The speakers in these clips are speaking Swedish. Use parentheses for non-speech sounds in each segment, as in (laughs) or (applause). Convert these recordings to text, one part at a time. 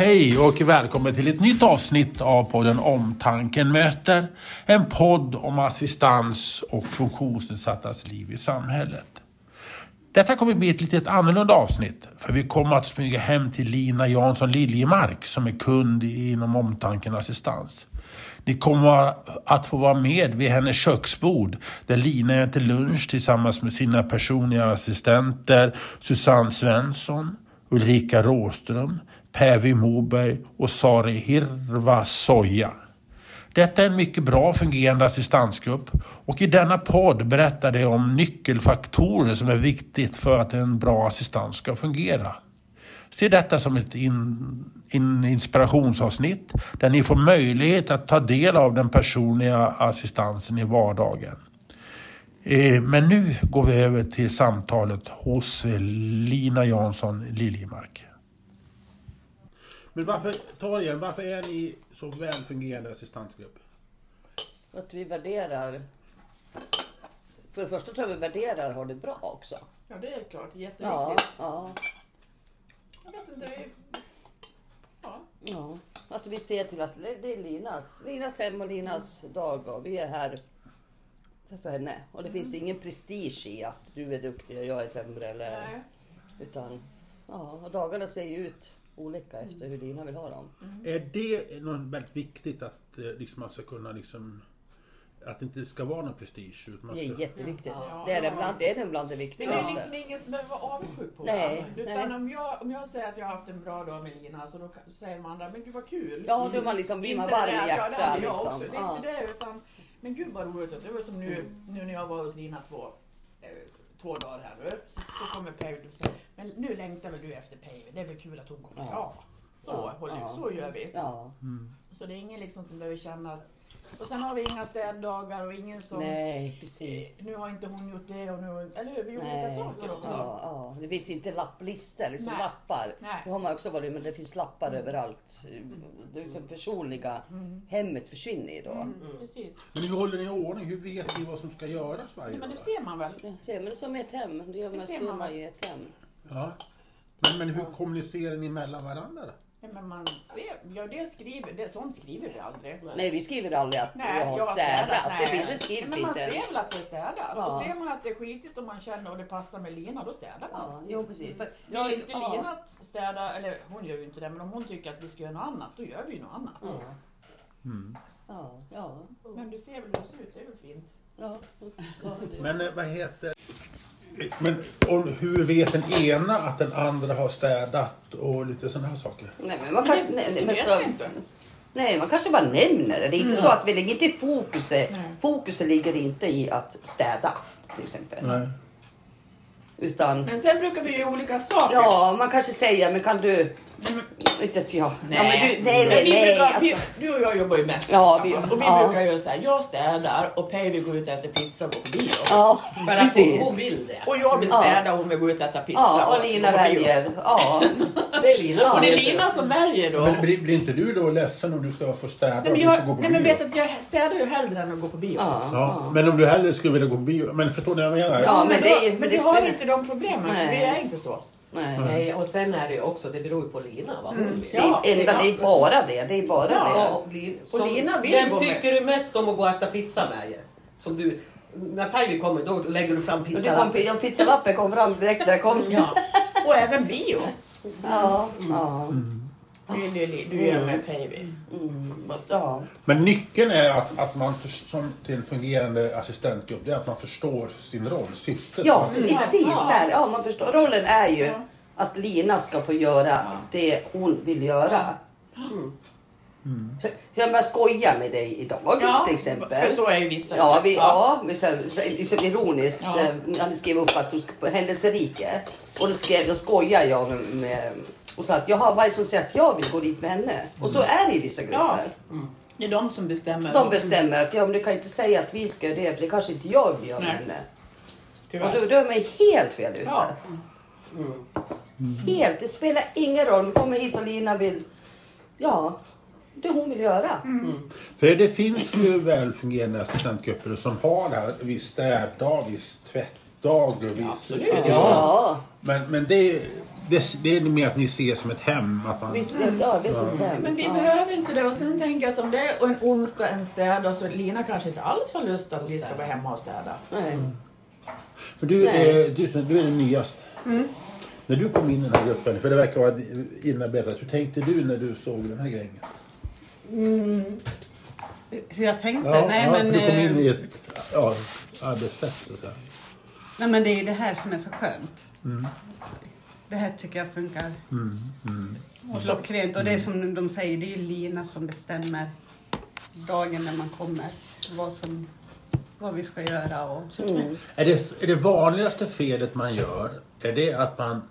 Hej och välkommen till ett nytt avsnitt av podden Omtanken möter. En podd om assistans och funktionsnedsattas liv i samhället. Detta kommer bli ett lite annorlunda avsnitt för vi kommer att smyga hem till Lina Jansson Liljemark som är kund inom Omtanken Assistans. Ni kommer att få vara med vid hennes köksbord där Lina äter lunch tillsammans med sina personliga assistenter Susanne Svensson, Ulrika Råström, Päivi Moberg och Sari Hirva Soja. Detta är en mycket bra fungerande assistansgrupp och i denna podd berättar de om nyckelfaktorer som är viktigt för att en bra assistans ska fungera. Se detta som ett in, in inspirationsavsnitt där ni får möjlighet att ta del av den personliga assistansen i vardagen. Eh, men nu går vi över till samtalet hos Lina Jansson Liljemark. Men varför, ta det igen, varför är ni så väl fungerande assistansgrupp? Att vi värderar... För det första tror jag vi värderar har det bra också. Ja, det är klart. Ja, Jätteviktigt. ja, Jag vet inte. Vi... Ja. ja. Att vi ser till att det är Linas, Linas hem och Linas dag och vi är här för henne. Och det finns ingen prestige i att du är duktig och jag är sämre. Eller, Nej. utan ja, och dagarna ser ju ut olika efter hur Lina vill ha dem. Är det något väldigt viktigt att eh, liksom, man ska kunna liksom, att det inte ska vara någon prestige? Utan man Det ska, är jätteviktigt. Ja. Det är det bland det, är det bland det Men det är viktigaste. liksom ingen som behöver vara avundsjuk på Nej, varandra. Utan nej. Om, jag, om jag säger att jag har haft en bra dag med Lina så då säger de andra, men gud vad kul. Ja, då är man liksom- blir man Inte varm det i där, ja, hjärtat, det liksom. också. Det är Ja. inte det utan, men gud vad roligt. Det var som nu, nu när jag var hos Lina två, eh, två dagar här nu. Så, så kommer Päivi och säger, men nu längtar väl du efter Päivi? Det är väl kul att hon kommer? Ja. Ja. Så, Ja, håller, ja. så gör vi. Ja, Så det är ingen liksom som behöver känna att... Och sen har vi inga städdagar och ingen som... nej precis. Nu har inte hon gjort det och nu... Eller hur? Vi gjorde Nej. olika saker också. Ja, ja. Det finns inte lapplistor, liksom Nej. lappar. Nej. Det har man också varit men det finns lappar överallt. Det är liksom personliga hemmet försvinner ju då. Mm, precis. Men hur håller ni i ordning? Hur vet ni vad som ska göras varje Men det dag? ser man väl? Ja, ser man det som ett hem. Det gör Det man, ser ser man. ju i ett hem. Ja. Men, men hur kommunicerar ni mellan varandra då? Ja, men man ser. Ja, det skriver, det, sånt skriver vi aldrig. Nej, vi skriver aldrig att jag har städat. Nej. Det, det skrivs men man inte ser väl att det är städat. Ja. Och ser man att det är skitigt och man känner och det passar med Lina, då städar man. Ja, jo precis. För, Vill inte ja. Lina att städa, eller hon gör ju inte det, men om hon tycker att vi ska göra något annat, då gör vi ju något annat. Ja. Ja, ja, Men du ser väl hur det ser ut, det är väl fint? Ja. Men eh, vad heter... Men om, hur vet den ena att den andra har städat och lite sådana här saker? Nej, men man kanske... Nej, det men vet så, vi inte. nej, man kanske bara nämner det. Det är inte så att vi lägger inte fokuset. Fokuset ligger inte i att städa, till exempel. Nej. Utan... Men sen brukar vi göra olika saker. Ja, man kanske säger, men kan du... Vet inte jag. Ja, men du, nej, Men nej, vi nej. brukar, Alltså, vi, du och jag jobbar ju mest Ja, vi-. Och vi ja. brukar göra så här, jag städar och Päivi går ut och äter pizza och går på bio. ja, För att hon, hon vill det. Och jag vill Ja. städa och hon vill gå ut och äta pizza. Ja, och Lina på bio. väljer. Ja, (laughs) Det är Lina Och som det är Lina som väljer då. Men blir, blir inte du då ledsen om du ska få städa Nej men, och jag, får gå på nej, men bio? vet att jag städar ju hellre än att gå på bio. ja, Ja, men om du hellre skulle vilja gå på bio. Men förstår ni vad jag menar? Ja, men men, det då, men det vi har inte de problemen, för Nej. vi är inte så. Nej. Nej, och sen är det ju också, det beror ju på Lina vad hon vill. Det är, enda, det är bara det. Det är bara Ja. det. Och som, Lina vill vem tycker du mest om att gå och äta pizza med? Som du, när Päivi kommer då lägger du fram det pizzalappen. ja, pizzalappen kom fram direkt när jag kom. Ja. (laughs) Och även bio. Ja, ja. Du, du, du gör med Päivi. Fast, ja. Men nyckeln är att, att man för, som till en fungerande assistentgrupp, det är att man förstår sin roll, syftet. ja, med precis Ja. där. Ja, man förstår. Rollen är ju Ja. att Lina ska få göra det hon vill göra. Så jag börjar skoja med dig idag till exempel. för så är ju vissa. Ja, vi, ja. vi så, så, liksom ironiskt. Ja. Ja. Jag hade skrivit upp att hon ska på händelserike. Och då, skrev, då skojar jag med, med och sa att jag har varje som säger att jag vill gå dit med henne. Och så är det i vissa grupper. Det är de som bestämmer. De bestämmer att ja, men du kan inte säga att vi ska göra det för det kanske inte jag vill göra med Nej. henne. Och Tyvärr. då, då är man helt fel ute. Ja. Helt. Det spelar ingen roll. Vi kommer hit och Lina vill... Ja, det hon vill göra. För det finns ju välfungerande assistentgrupper som har det här, viss städdag, viss tvättdag och viss... absolut. Ja. Men, men det, det, det är mer att ni ser som ett hem. Att man, Visst, ja, det är sånt hem. Men vi ja. behöver inte det. Och sen tänker jag som det är en onsdag en städa så Lina kanske inte alls har lust att vi ska vara hemma och städa. Nej. för du, Nej. är, du, du är den nyaste. När du kom in i den här gruppen, för det verkar vara inarbetat. Hur tänkte du när du såg den här grejen? Hur jag tänkte? Ja, nej, ja, men, du kom in eh, i ett ja, arbetssätt så att säga. nej, men det är det här som är så skönt. Mm. Det här tycker jag funkar klockrent. Och det är som de säger, det är ju Lina som bestämmer dagen när man kommer. Vad, som, vad vi ska göra. Och, Är det, är det vanligaste felet man gör, är det att man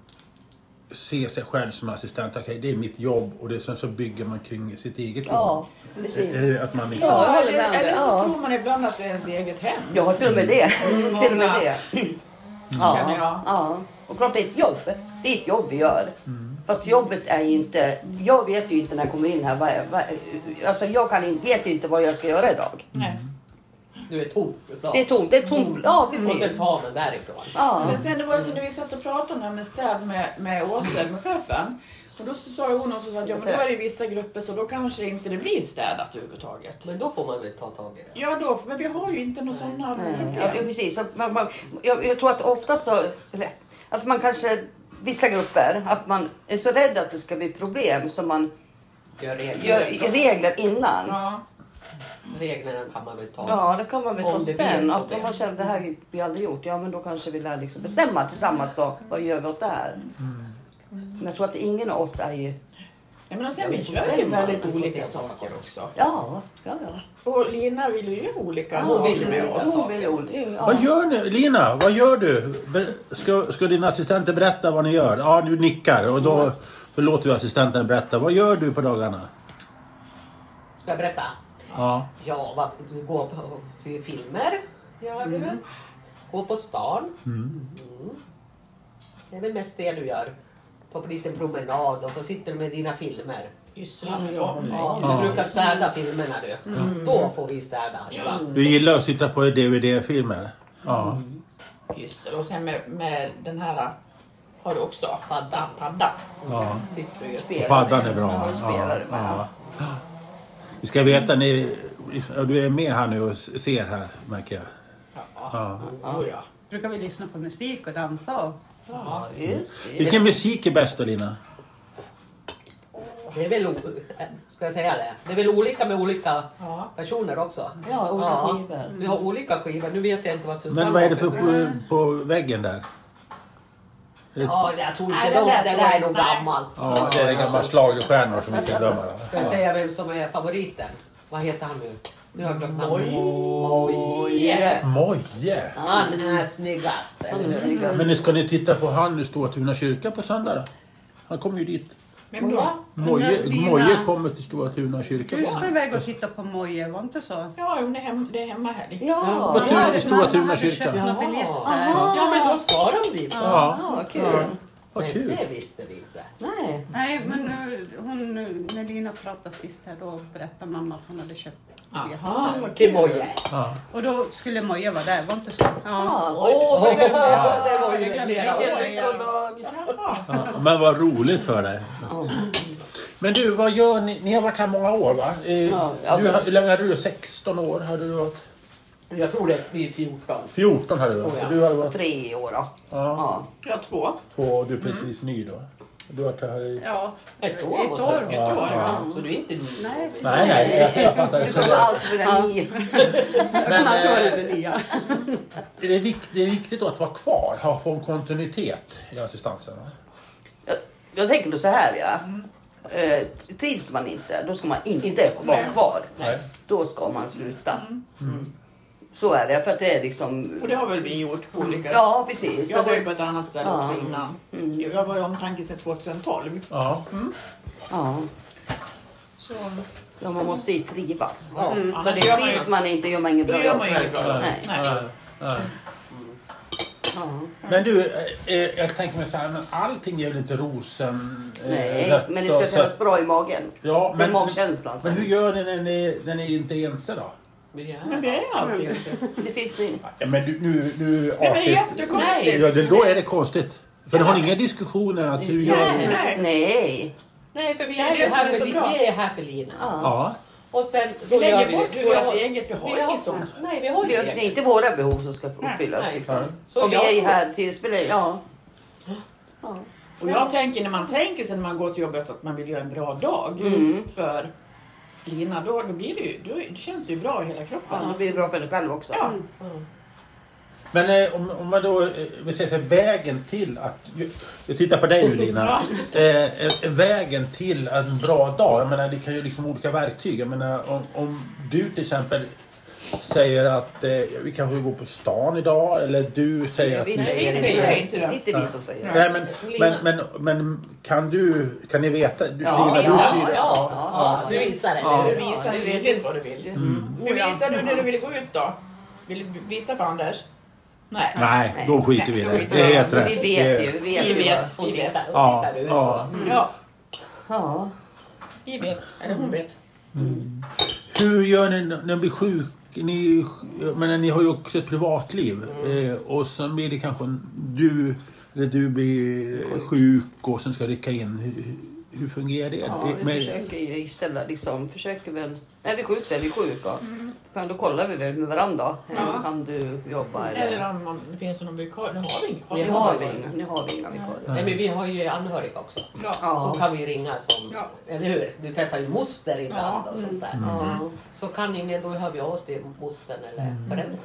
ser sig själv som assistent? Okej, det är mitt jobb och det, sen så bygger man kring sitt eget jobb. Ja, precis. Att man liksom... Ja, Ja, eller, eller så Ja. tror man ibland att det är ens eget hem. Ja, till och med det. till och med det. Känner jag. Ja. Och klart det är ett jobb. Det är ett jobb vi gör. Fast jobbet är inte... Jag vet ju inte när jag kommer in här. Vad, vad, alltså jag kan, in- vet inte vad jag ska göra idag. Nej. Du är tom. Det är tomt. Det är tomt. Ja, Och sen precis. tar man därifrån. Ja. Men sen det var ju så när vi satt och pratade om det här med städ med, med Åsa, med chefen. Och då sa hon också så att ja, men då är det vissa grupper så då kanske inte det blir städat överhuvudtaget. Men då får man väl ta tag i det. Ja då, men vi har ju inte några sådana Ja, ja, problem. precis. Så man, man, jag, jag tror att ofta så... Att man kanske... Vissa grupper, att man är så rädd att det ska bli problem så man Gör regler. gör regler innan. Ja. Reglerna kan man väl ta. Ja, det kan man väl ta sen. Att om man känner det här vi aldrig gjort, ja men då kanske vi lär liksom bestämma tillsammans då. Vad gör vi åt det här? Men jag tror att ingen av oss är ju... Ja, men och sen vi gör ju väldigt olika saker också. Ja, ja, ja. Och Lina vill ju göra olika saker vill med oss. Hon vill ja. Vad gör ni? Lina, vad gör du? Ber- Ska, ska dina assistenter berätta vad ni gör? Ja, du nickar och då, då låter vi assistenten berätta. Vad gör du på dagarna? Ska jag berätta? Ja. Ja, vad, du går på hyr filmer. Gör du. Gå på stan. Mm. Det är väl mest det du gör. Ta på en liten promenad och så sitter du med dina filmer. Dem. Ja, Ja. du brukar städa filmerna du. Då får vi städa. Ja. Du gillar att sitta på DVD-filmer? Ja. Pyssel. Och sen med, med den här har du också padda. padda. ja. Sitter du och Spelar Paddan med. är bra. Ja, Ja, ja. Vi ska veta, ni, ja, du är med här nu och ser här märker jag. Ja. Ja. brukar vi lyssna på musik och dansa. Och, Ja, just det. Vilken musik är bäst då Lina? Det är väl, ska jag säga det? Det är väl olika med olika Ja. personer också. Ja, olika skivor. Vi har olika skivor. Nu vet jag inte vad Susanne Men vad är det för på, på väggen där? Ja, jag tror inte Nej, de, den där det där är nog gammalt. Ja, det är gamla schlagerstjärnor som vi ska glömma. Ska jag säga vem som är favoriten? Vad heter han nu? Nu har jag glömt namnet. Yeah. Moje! Han är snyggast. Han är snyggast. Men ska ni titta på han i Stora Tuna kyrka på söndag då? Han kommer ju dit. Vem då? Moje, Moje kommer till Stora Tuna kyrka. du ska iväg och titta på Moje, var inte så? Ja, hon är, hem, det är. Ja, Vad tur ja, det Stora Tuna kyrka. biljetter. Ja, men då ska de dit. Ja, ja, kul. Vad Men kul. det visste vi inte. Nej. Nej, men eh, hon, eh, när Lina pratade sist här då berättade mamma att hon hade köpt Jaha. Till Moje. Ja. Och då skulle Moje vara där, var inte så? Ja. Ja, Åh, oj. det, det var Det ju glömde flera år. Ja, Men vad roligt för dig. Men du, vad gör ni? Ni har varit här många år va? Eh, Ja, ja. har- hur länge hade du? 16 år hade du varit? Jag tror det blir 14. 14 hade du. Oh, ja. Du har varit Tre år då. ja, Ja. Två. två och du är precis ny då. Du har varit här i... Ja, Ett år ett år. Ett vara. år, ja. Så du är inte ny. Nej, Nej, nej, jag, jag fattar. Du kommer alltid den nio. men eh, det nya. är det, vikt, det är viktigt då att vara kvar, ha få en kontinuitet i assistansen. va? Jag, jag tänker då så här ja. Eh, trivs man inte, då ska man inte vara kvar. Nej. Då ska man sluta. Mm. Så är det, för att det är liksom... Och det har väl vi gjort på olika... Ja, precis. Jag var ju på ett annat ställe Ja. också innan. Jag var i omtanke sedan 2012. Ja. ja. Så ja, man måste ju trivas. Ja. För annars det trivs man inte gör man inget bra jobb. Nej. Nej. Nej. Men du, eh, eh, jag tänker mig så här, men allting är väl inte rosen... eh, Nej, men det ska kännas bra i magen. Ja, men, magkänslan. men hur gör ni när ni, när ni inte är ense då? Men vi är alltid ense. Det finns. Ja, men du, nu, nu Nej, men det är jättekonstigt. Ja, det, då är det konstigt. För ni har inga diskussioner att hur gör Nej. vi? Nej. Nej. Nej, för vi Det är är, ju det här är för, vi är här för Lina. Ja. Och sen Vi då gör lägger vi bort vi vårt har- eget, vi har vi har inget sånt. Nej, vi har Vi det är inte våra behov som ska uppfyllas. nej. liksom. Så och vi är ju här till spelar, ja. ja. Och jag tänker när man tänker sig när man går till jobbet att man vill göra en bra dag Mm. för Lina, då, då, blir det ju, då, då känns det ju bra i hela kroppen. Ja, det blir bra för dig själv också. Ja. Men eh, om, om man då eh, vill säga så här, vägen till att... Jag tittar på dig nu Lina. Eh, eh, vägen till en bra dag. Jag menar det kan ju liksom olika verktyg. Jag menar om, om du till exempel säger att eh, vi kanske går på stan idag. Eller du säger att... Vi Nej, vi säger inte det. Inte vi som säger det. Nej, men, men, men, men kan du... Kan ni veta? Du, Ja, Lina, du ja. Ja, ja, du visar det. Ja. Du Ja. visar du vet vad du vill. Nu visar du när du vill gå ut då. Vill du visa för Anders? Nej. Nej, då skiter vi i Nej, det. Det är helt rätt. vi vet ju. Vi vet Vi Ja, ja. Ja, Ja. vi vet. Eller hon vet. Hur gör ni när ni blir sjuk? Ni, men ni har ju också ett privatliv. Eh, och sen blir det kanske en- du, eller du blir sjuk och sen ska rycka in. Hur, fungerar det? Ja, vi Med- försöker ju istället liksom, försöker väl, är vi sjuka så är vi sjuka. Mm. Då kollar vi väl med varandra. Ja. Kan du jobba Eller eller? om det finns någon vikarie. Nu har vi ingen. Har Nu vi har vi inga, nu har vi inga vikarier. Nej, men vi har ju anhöriga också. Ja. Då Ja. kan vi ringa som, Ja. eller hur? Du träffar ju moster ibland Ja. och sånt där. Ja. Så kan ingen, då hör vi av oss till mostern eller föräldrarna.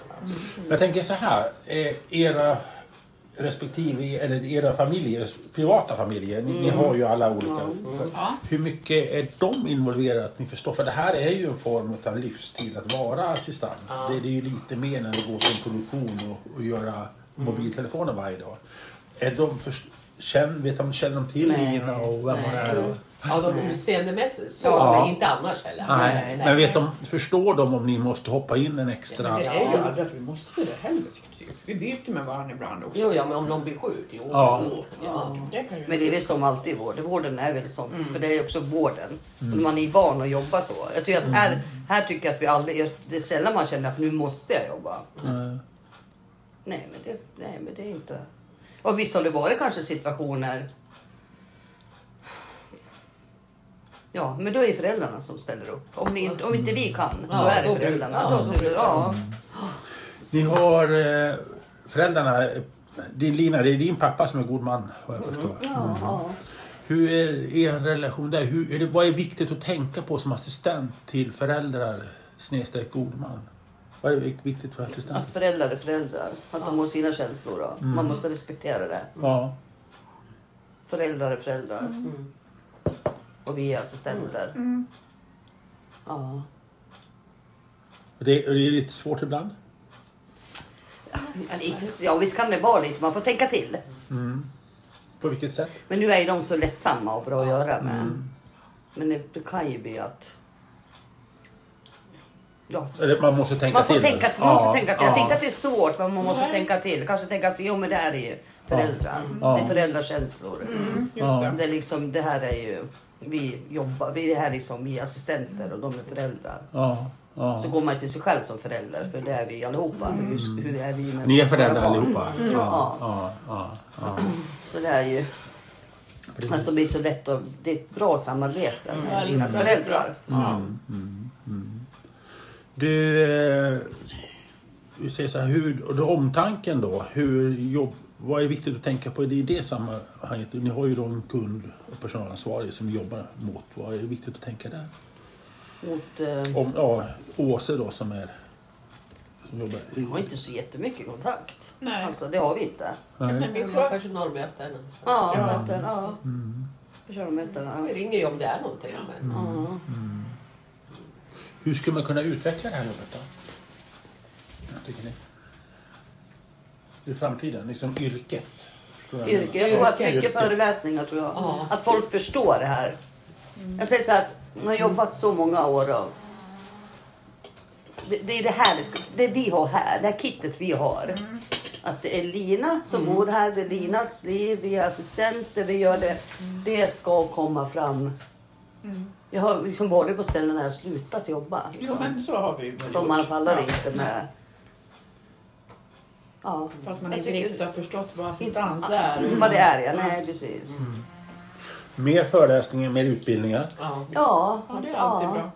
Jag tänker så här. Eh, era respektive, eller era familjer, privata familjer. Ni, ni har ju alla olika. Ja. Hur mycket är de involverade? Att ni förstår? För det här är ju en form av livsstil att vara assistent. Det, det är ju lite mer när det går till en produktion och, och göra mobiltelefoner varje dag. Är de för, känn, vet de, känner de till. Lina och vem hon är? Ja, de utseendemässigt så, Ja. men inte annars heller. nej, men vet de, förstår de om ni måste hoppa in en extra? Det är ju aldrig att vi måste det heller. Vi byter med varandra ibland också. Jo, ja, men om någon blir sjuk, jo. Ja. Ja, det kan ju... Men det är väl som alltid i vården. Vården är väl sånt. För det är också vården. Man är van att jobba så. Jag tycker att här, här tycker jag att vi aldrig... Det är sällan man känner att nu måste jag jobba. Nej men det, nej, men det är inte... Och visst har det varit kanske situationer... Ja, men då är det föräldrarna som ställer upp. Om, ni, inte- om inte vi kan, då Ja, är det föräldrarna. ja, då ser du, ja. Ni har eh, föräldrarna. Din Lina, det är din pappa som är god man vad jag förstår. Ja, ja. Hur är er relation där? Hur, är det, vad är viktigt att tänka på som assistent till föräldrar snedstreck god man? Vad är viktigt för Att assistent? föräldrar är föräldrar. Att de har sina känslor. Då. Man måste respektera det. Ja. Föräldrar är föräldrar. Och vi är assistenter. Ja. Och Det, och det är lite svårt ibland. Men inte- Ja, visst kan det vara lite. Man får tänka till. På vilket sätt? Men nu är ju de så lättsamma och bra att göra med. Men det, det kan ju bli att... Ja, Eller man måste tänka man får till. tänka, man måste Ja, tänka till. Jag säger ja. inte att det är svårt, men man måste Nej. tänka till. Kanske tänka sig, jo men det här är ju föräldrar. Ja. Det är föräldrakänslor. Mm, just Ja. det. Det, är liksom, det här är ju... Vi jobbar, vi är här liksom, vi är assistenter och de är föräldrar. Ja, ja. Så går man till sig själv som förälder, för det är vi allihopa. Hur, hur är vi med Mm. Ni är föräldrar barn? allihopa? Ja, Ja. ja, ja, ja. Så det är ju... Fast det blir så lätt och det är ett bra samarbete med Ja, Linas väldigt föräldrar. Ja. Du, eh, vi säger så här, hur, och då omtanken då, hur jobb, vad är viktigt att tänka på i det sammanhanget? Ni har ju då en kund och personalansvarig som jobbar mot. Vad är viktigt att tänka där? Mot, eh, Om, ja, Åse då som är... Som jobbar vi har inte så jättemycket kontakt. Nej. Alltså det har vi inte. nej. Vi Vi har personalmöten. Så. Ja, Ja. möten, ja. Personalmöten, Vi ja. ringer ju om det är någonting. Men... Ja. Hur skulle man kunna utveckla det här jobbet då? Tycker ni? I framtiden, liksom yrket? Jag? Yrke. Jag tror att Yrke. mycket föreläsningar tror jag. Ja. Att folk förstår det här. Jag säger så här att jag har jobbat så många år och det, det är det här, det, vi har här, det här kittet vi har. Att det är Lina som bor här, det är Linas liv, vi är assistenter, vi gör det. Det ska komma fram. Jag har liksom varit på ställen där jag slutat jobba. Jo Liksom. men så har vi För man pallar inte med... Ja. För att man Jag inte tycker- riktigt har förstått vad assistans är. Vad det är, ja. Nej, precis. Mer föreläsningar, mer utbildningar. Ja. Ja, Ja, det är alltid bra.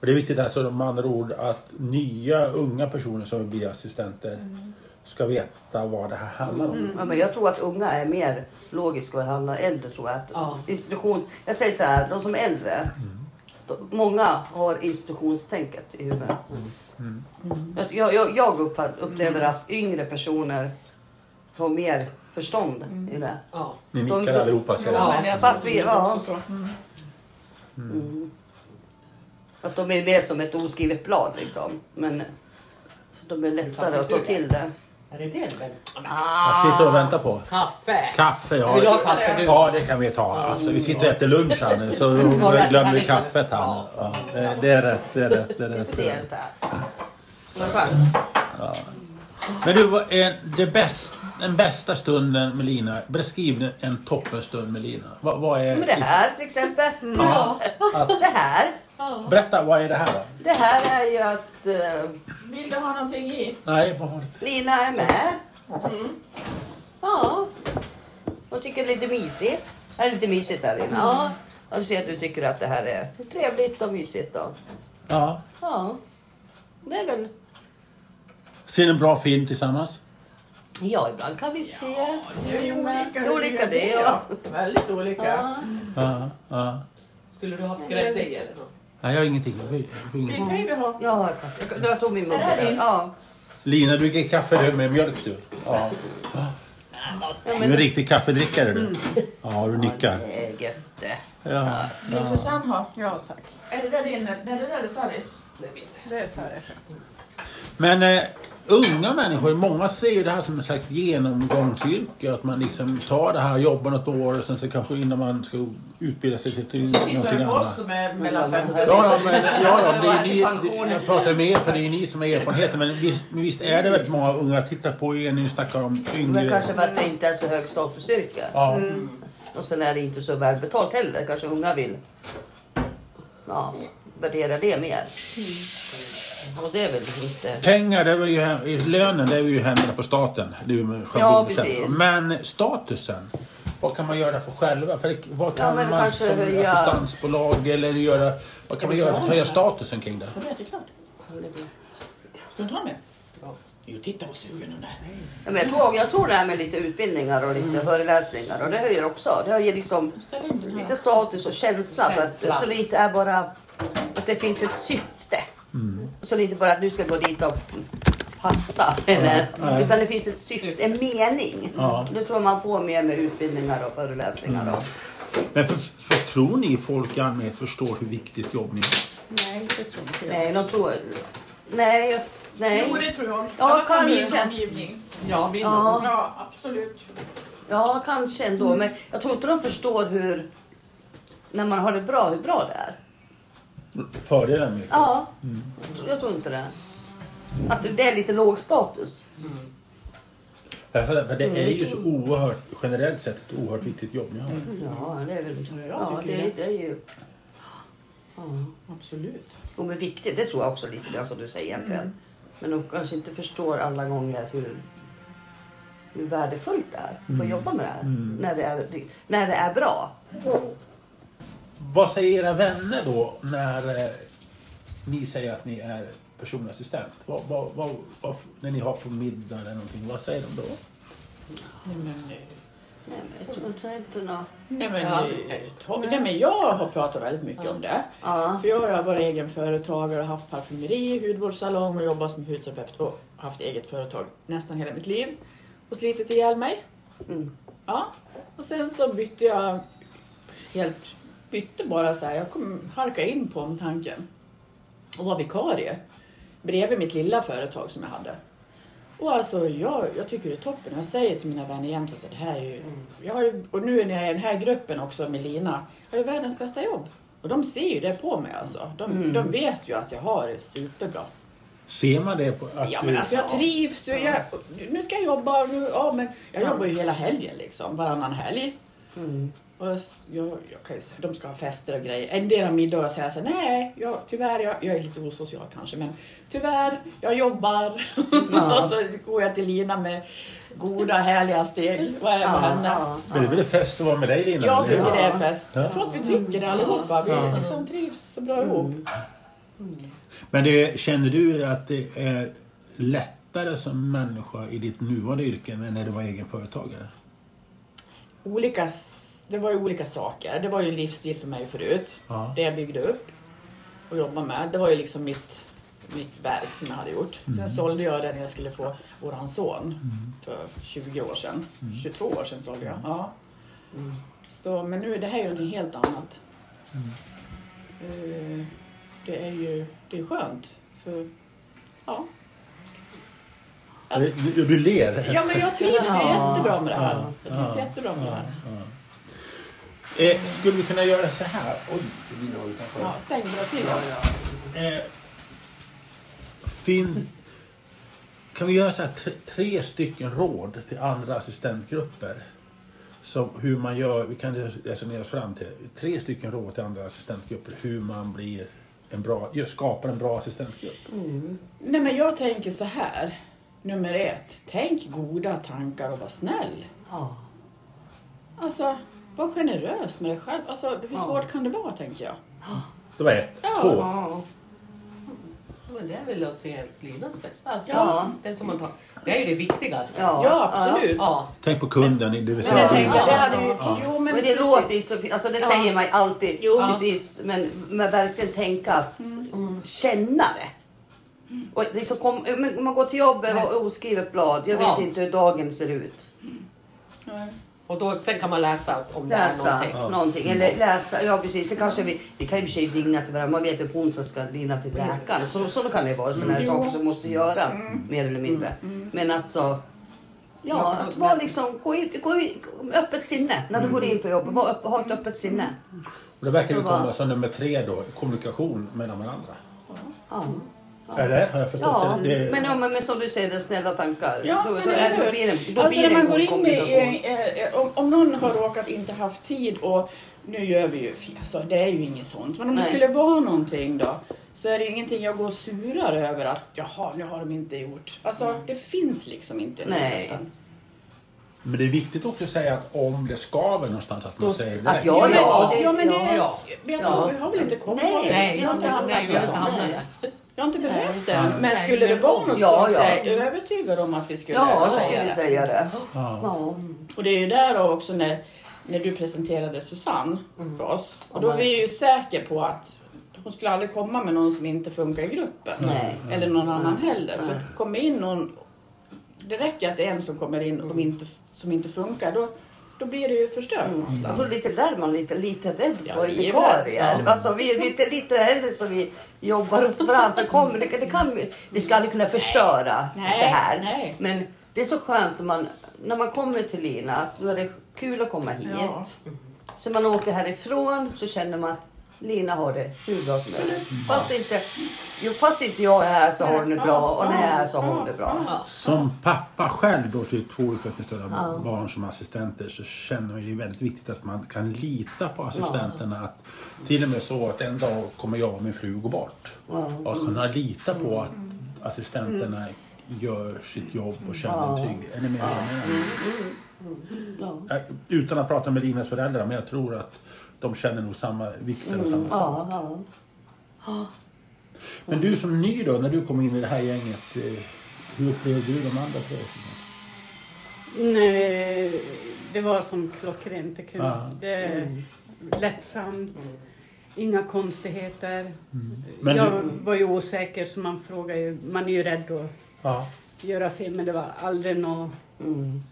Och det är viktigt alltså med andra ord att nya unga personer som vill bli assistenter ska veta vad det här handlar om. Ja, men jag tror att unga är mer logiska vad det handlar Äldre tror jag att Ja. institutions... Jag säger så här, de som är äldre. De, många har institutionstänket i huvudet. Jag, jag, jag, jag uppfatt- upplever att yngre personer har mer förstånd i det. Ja. Ni De- nickar de- allihopa säger Ja, jag. jag Fast vi- är ja. så. Mm. Att de är mer som ett oskrivet blad liksom. Men de är lättare att ta till det. Är det det? Men? Jag sitter och väntar på. Kaffe! Kaffe, ja. Vill du ha kaffe du? Ja, det kan vi ta. Alltså, vi sitter och äter lunch här nu så (laughs) det glömmer vi kaffet här. Ja. Ja, det- det är rätt. Det är rätt. Det är Det är rätt. stelt här. Vad skönt. Men du, är det bäst, den bästa stunden med Lina? Beskriv en toppenstund med Lina. Vad, vad är... Men det här till exempel. Ja, att, Det här. berätta, vad är det här då? Det här är ju att eh, Vill du ha någonting i? Nej, vad har du? Lina är med. Ja. Hon tycker det är lite mysigt. Det är lite mysigt där Lina. Ja. Och du ser att du tycker att det här är trevligt och mysigt då. Ja. Ja. Det är väl... Ser en bra film tillsammans? Ja, ibland kan vi se. Det är olika. Det är olika det, ja. Väldigt olika. Ja. Ja. Skulle du ha haft grädde i eller något? Nej, jag har ingenting. Jag har- jag har Vill ingenting. baby ha? Ja, jag, jag tog min mugg Är det? Ja. Lina, du dricker kaffe med mjölk du. Ja. Du är en riktig kaffedrickare du. Ja, du nickar. Det är gött det. Ja. Vill Susanne ha? Ja, tack. Är det där din? Nej, det där är Saris. Det är så det är. Men eh, unga människor, många ser ju det här som en slags genomgångsyrke. Att man liksom tar det här, jobbar något år och sen så kanske innan man ska utbilda sig till, till Så någonting annat. som är mellan Men- 50 Ja, ja, men, ja, ja, det är Till ni, jag pratar med er för det är ni som har erfarenheten. Men visst, visst är det väldigt många unga tittar på er ni snackar om Men yngre. kanske för att det inte är så hög statusyrke. Ja. Och sen är det inte så välbetalt heller. Kanske unga vill ja, värdera det mer. Och det är väl inte... Pengar, det var ju, lönen det är ju händerna på staten. Det är ju med Ja, precis. Men statusen, vad kan man göra för själva? För det, vad kan Ja, man som höja- assistansbolag eller göra? Vad kan man göra för att höja statusen kring det? Har du ätit klart? Ska du ha mer? Jo, titta vad sugen den är. Ja, men jag, tror, jag tror det här med lite utbildningar och lite föreläsningar och det höjer också. Det höjer liksom lite status och känsla. För att, så det inte är bara att det finns ett syfte. Så det är inte bara att du ska gå dit och passa. Eller, Nej. utan det finns ett syfte, en mening. Ja. Det tror jag man får mer med utbildningar och föreläsningar. Och, Men för, för, tror ni folk i allmänhet förstår hur viktigt jobb ni har? Nej, det tror inte jag. nej, de tror... Nej, jag- nej. Jo, det tror jag. Ja, kanske. omgivning. Ja, min Ja. Ja, absolut. Ja, kanske ändå. Men jag tror inte de förstår hur... När man har det bra, hur bra det är. Fördelen med Ja, jag tror- jag tror inte det. Att det är lite låg status. För, för det är Mm. ju så oerhört, generellt sett, ett oerhört viktigt jobb ni har. Ja, det är väl... jag Ja, tycker det, det. det är ju... Ja. Absolut. Jo, men viktigt, det tror jag också lite grann som du säger egentligen. Men de kanske inte förstår alla gånger hur, hur värdefullt det är att få Mm. jobba med det här. När, det är, när det är bra. Vad säger era vänner då när eh, ni säger att ni är personlig assistent? Vad, vad, vad, vad, när ni har på middag eller någonting, vad säger de då? Nej, men, eh, Nej, men jag tror, inte nå... nej, men, Ja. eh, nej, men jag har pratat väldigt mycket om det. Ja. För jag har varit egen företagare och haft parfymeri, hudvårdssalong och jobbat som hudterapeut och haft eget företag nästan hela mitt liv. Och slitit ihjäl mig. Mm. Ja. Och sen så bytte jag helt, bytte bara så här. Jag kom harka in på omtanken och var vikarie bredvid mitt lilla företag som jag hade. Och alltså jag, jag tycker det är toppen. Jag säger till mina vänner jämt att det här är ju, jag har ju, och nu när jag är i den här gruppen också med Lina, jag har ju världens bästa jobb. Och de ser ju det på mig alltså. De, de vet ju att jag har det superbra. Ser man det på att Ja men alltså jag trivs. ju. Jag, nu ska jag jobba. Nu, ja, men jag jobbar ju hela helgen liksom. Varannan helg. Och jag, jag kan ju säga, de ska ha fester och grejer. En del av middagar säger jag så här, nej, jag, tyvärr, jag, jag är lite osocial kanske, men tyvärr, jag jobbar. (laughs) och så går jag till Lina med goda, härliga steg och är med henne. ja. Men det är väl fest att vara med dig Lina? Jag tycker Ja. det är fest. Jag tror att vi tycker det allihopa. Vi liksom trivs så bra ihop. Men det, känner du att det är lättare som människa i ditt nuvarande yrke än när du var egen företagare? Olika, det var ju olika saker. Det var ju livsstil för mig förut. Ja. Det jag byggde upp och jobbade med. Det var ju liksom mitt, mitt verk som jag hade gjort. Sen sålde jag det när jag skulle få våran son för 20 år sedan. 22 år sedan sålde jag. Ja. Så, men nu är det här ju någonting helt annat. Eh, Det är ju det är skönt. För, ja. Du, du, du ler. ja, men jag trivs Ja. jättebra med det här. Ja. Jag trivs Ja. jättebra med det här. Eh, skulle vi kunna göra så här? Oj, det blir nog utanför. Ja, stäng bra till. Eh, fin, kan vi göra så här, tre, tre stycken råd till andra assistentgrupper? Som hur man gör, vi kan resonera oss fram till tre stycken råd till andra assistentgrupper hur man blir en bra, skapar en bra assistentgrupp. Nej men jag tänker så här. Nummer ett, tänk goda tankar och var snäll. Ja. Alltså, var generös med dig själv. Alltså, hur svårt kan det vara tänker jag? Det var ett. Ja. Två. Ja. Men det är väl att se Linas bästa. Alltså, Ja. den som man tar. Det är ju det viktigaste. Ja. Ja, absolut. Ja. Tänk på kunden, det vill Men säga jag du. tänker, det hade ju... Ja. Jo, men, Men det precis. låter ju så fint. Alltså det Ja. säger man ju alltid. Jo. Precis. Men, men verkligen tänka, mm. känna det. Och liksom kom, men man går till jobbet och oskrivet blad. Jag vet Ja. inte hur dagen ser ut. Nej. Och då, sen kan man läsa om det är Läsa någonting. någonting. Eller läsa, ja precis. Sen kanske vi, vi kan ju i och för sig ringa till varandra. Man vet att på onsdag ska Lina till läkaren. Så, så kan det vara. Sådana här Jo. saker som måste göras. Mer eller mindre. Men alltså. Ja, Ja, att vara liksom, gå in, gå in, öppet sinne när du går in på jobbet. Var, ha ett öppet sinne. Och det verkar ju Så komma som nummer tre då, kommunikation mellan varandra. Ja. Eller? Har jag förstått Ja, det? det? men, ja, men, men som du säger, det snälla tankar. Ja, då, men då, är, då blir det, då Alltså blir när det man en går in i, eh, om, om någon har råkat inte haft tid och nu gör vi ju, alltså det är ju inget sånt. Men om det Nej. skulle vara någonting då så är det ingenting jag går surar över att jaha, nu har de inte gjort. Alltså det finns liksom inte i Nej. Men det är viktigt också att säga att om det skaver någonstans att man Då- säger det. att jag- Ja, Ja, men, det- ja, men det, ja. jag Ja. tror, vi har väl inte kommit Nej, Nej, jag har inte hamnat där. Jag har inte behövt det. Nej. Men Nej, skulle det vara något Ja, sånt ja. så är jag övertygad om att vi skulle Ja, då ska vi säga det. Ja. Ja. Och det är ju där då också när, när du presenterade Susanne för oss. Och då var vi ju säker på att hon skulle aldrig komma med någon som inte funkar i gruppen. Nej. Eller någon annan heller. För att komma in någon, det räcker att det är en som kommer in och de inte, som inte funkar. Då, då blir det ju förstört tror någonstans. lite där man lite, lite rädd Ja, för vi är vikarier. rädda. Alltså, vi är lite, lite rädda så vi jobbar åt varandra. Kommer, det, det kan, vi- vi ska aldrig kunna förstöra Nej, det här. nej. Men det är så skönt när man, när man kommer till Lina, att då är det kul att komma hit. Ja. Så man åker härifrån så känner man att Lina har det hur bra som helst. Fast inte, jo, fast inte jag är här så har hon det bra och när jag är här så har hon det bra. Som pappa själv då till två utvecklingsstörda barn som assistenter så känner jag det är väldigt viktigt att man kan lita på assistenterna. Att, till och med så att en dag kommer jag och min fru gå bort. Och att kunna lita på att assistenterna gör sitt jobb och känner en trygghet. Är ni med? Ja. Jag- Utan att prata med Linas föräldrar, men jag tror att de känner nog samma vikt eller samma sak. Ja, ja. Men du som ny då, när du kom in i det här gänget, eh, hur upplevde du de andra tre? Nej, det var som klockrent. Ja. det är lättsamt, inga konstigheter. Men jag du- var ju osäker så man frågar ju, man är ju rädd att Ja. göra fel men det var aldrig något Mm.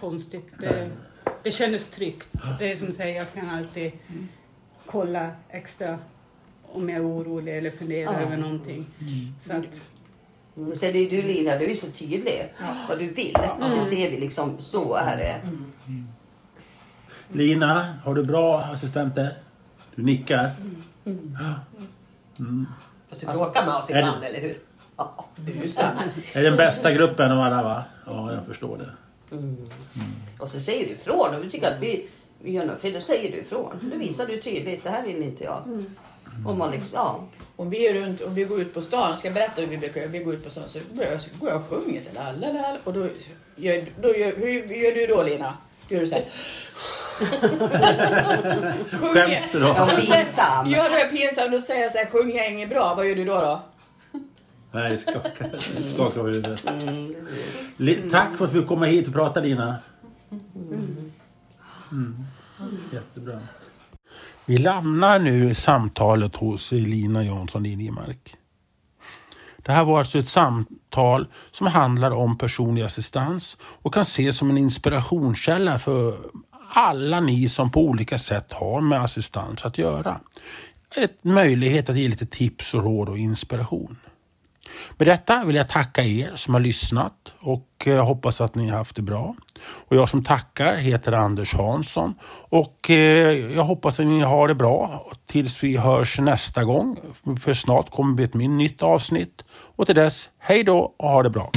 konstigt. Det, det kändes tryggt. Det är som säger, jag kan alltid kolla extra om jag är orolig eller funderar Ja. över någonting. Så att, Mm, Sen är du Lina, du är så tydlig vad du vill. Det ser vi liksom, så är det. Lina, har du bra assistenter? Du nickar. Ja. Fast du bråkar med oss det- ibland, eller hur? Ja. Du är ju sämst. Är den bästa gruppen av alla va? Ja, jag förstår det. Och så säger du ifrån och vi tycker att vi, gör något fel, då säger du ifrån. Då visar du tydligt, det här vill inte jag. Om man liksom, ja. Om vi är runt, om vi går ut på stan, ska jag berätta hur vi brukar göra? Vi går ut på stan så går jag, så går jag och sjunger så här, och då gör, då gör, hur gör du då Lina? Gör du så här? (laughs) Sjunger. Skäms du då? Ja, pinsam. Ja, då är jag pinsam. Då säger jag så här, sjunger jag inget bra, vad gör du då? då? Nej, skaka, skaka på huvudet. Li- Tack för att vi fick komma hit och prata Lina. Mm. Jättebra. Vi lämnar nu samtalet hos Lina Jansson Liljemark. Det här var alltså ett samtal som handlar om personlig assistans och kan ses som en inspirationskälla för alla ni som på olika sätt har med assistans att göra. Ett möjlighet att ge lite tips och råd och inspiration. Med detta vill jag tacka er som har lyssnat och eh, hoppas att ni har haft det bra. Och jag som tackar heter Anders Hansson och eh, jag hoppas att ni har det bra tills vi hörs nästa gång. För snart kommer vi ett nytt avsnitt. Och till dess, hej då och ha det bra.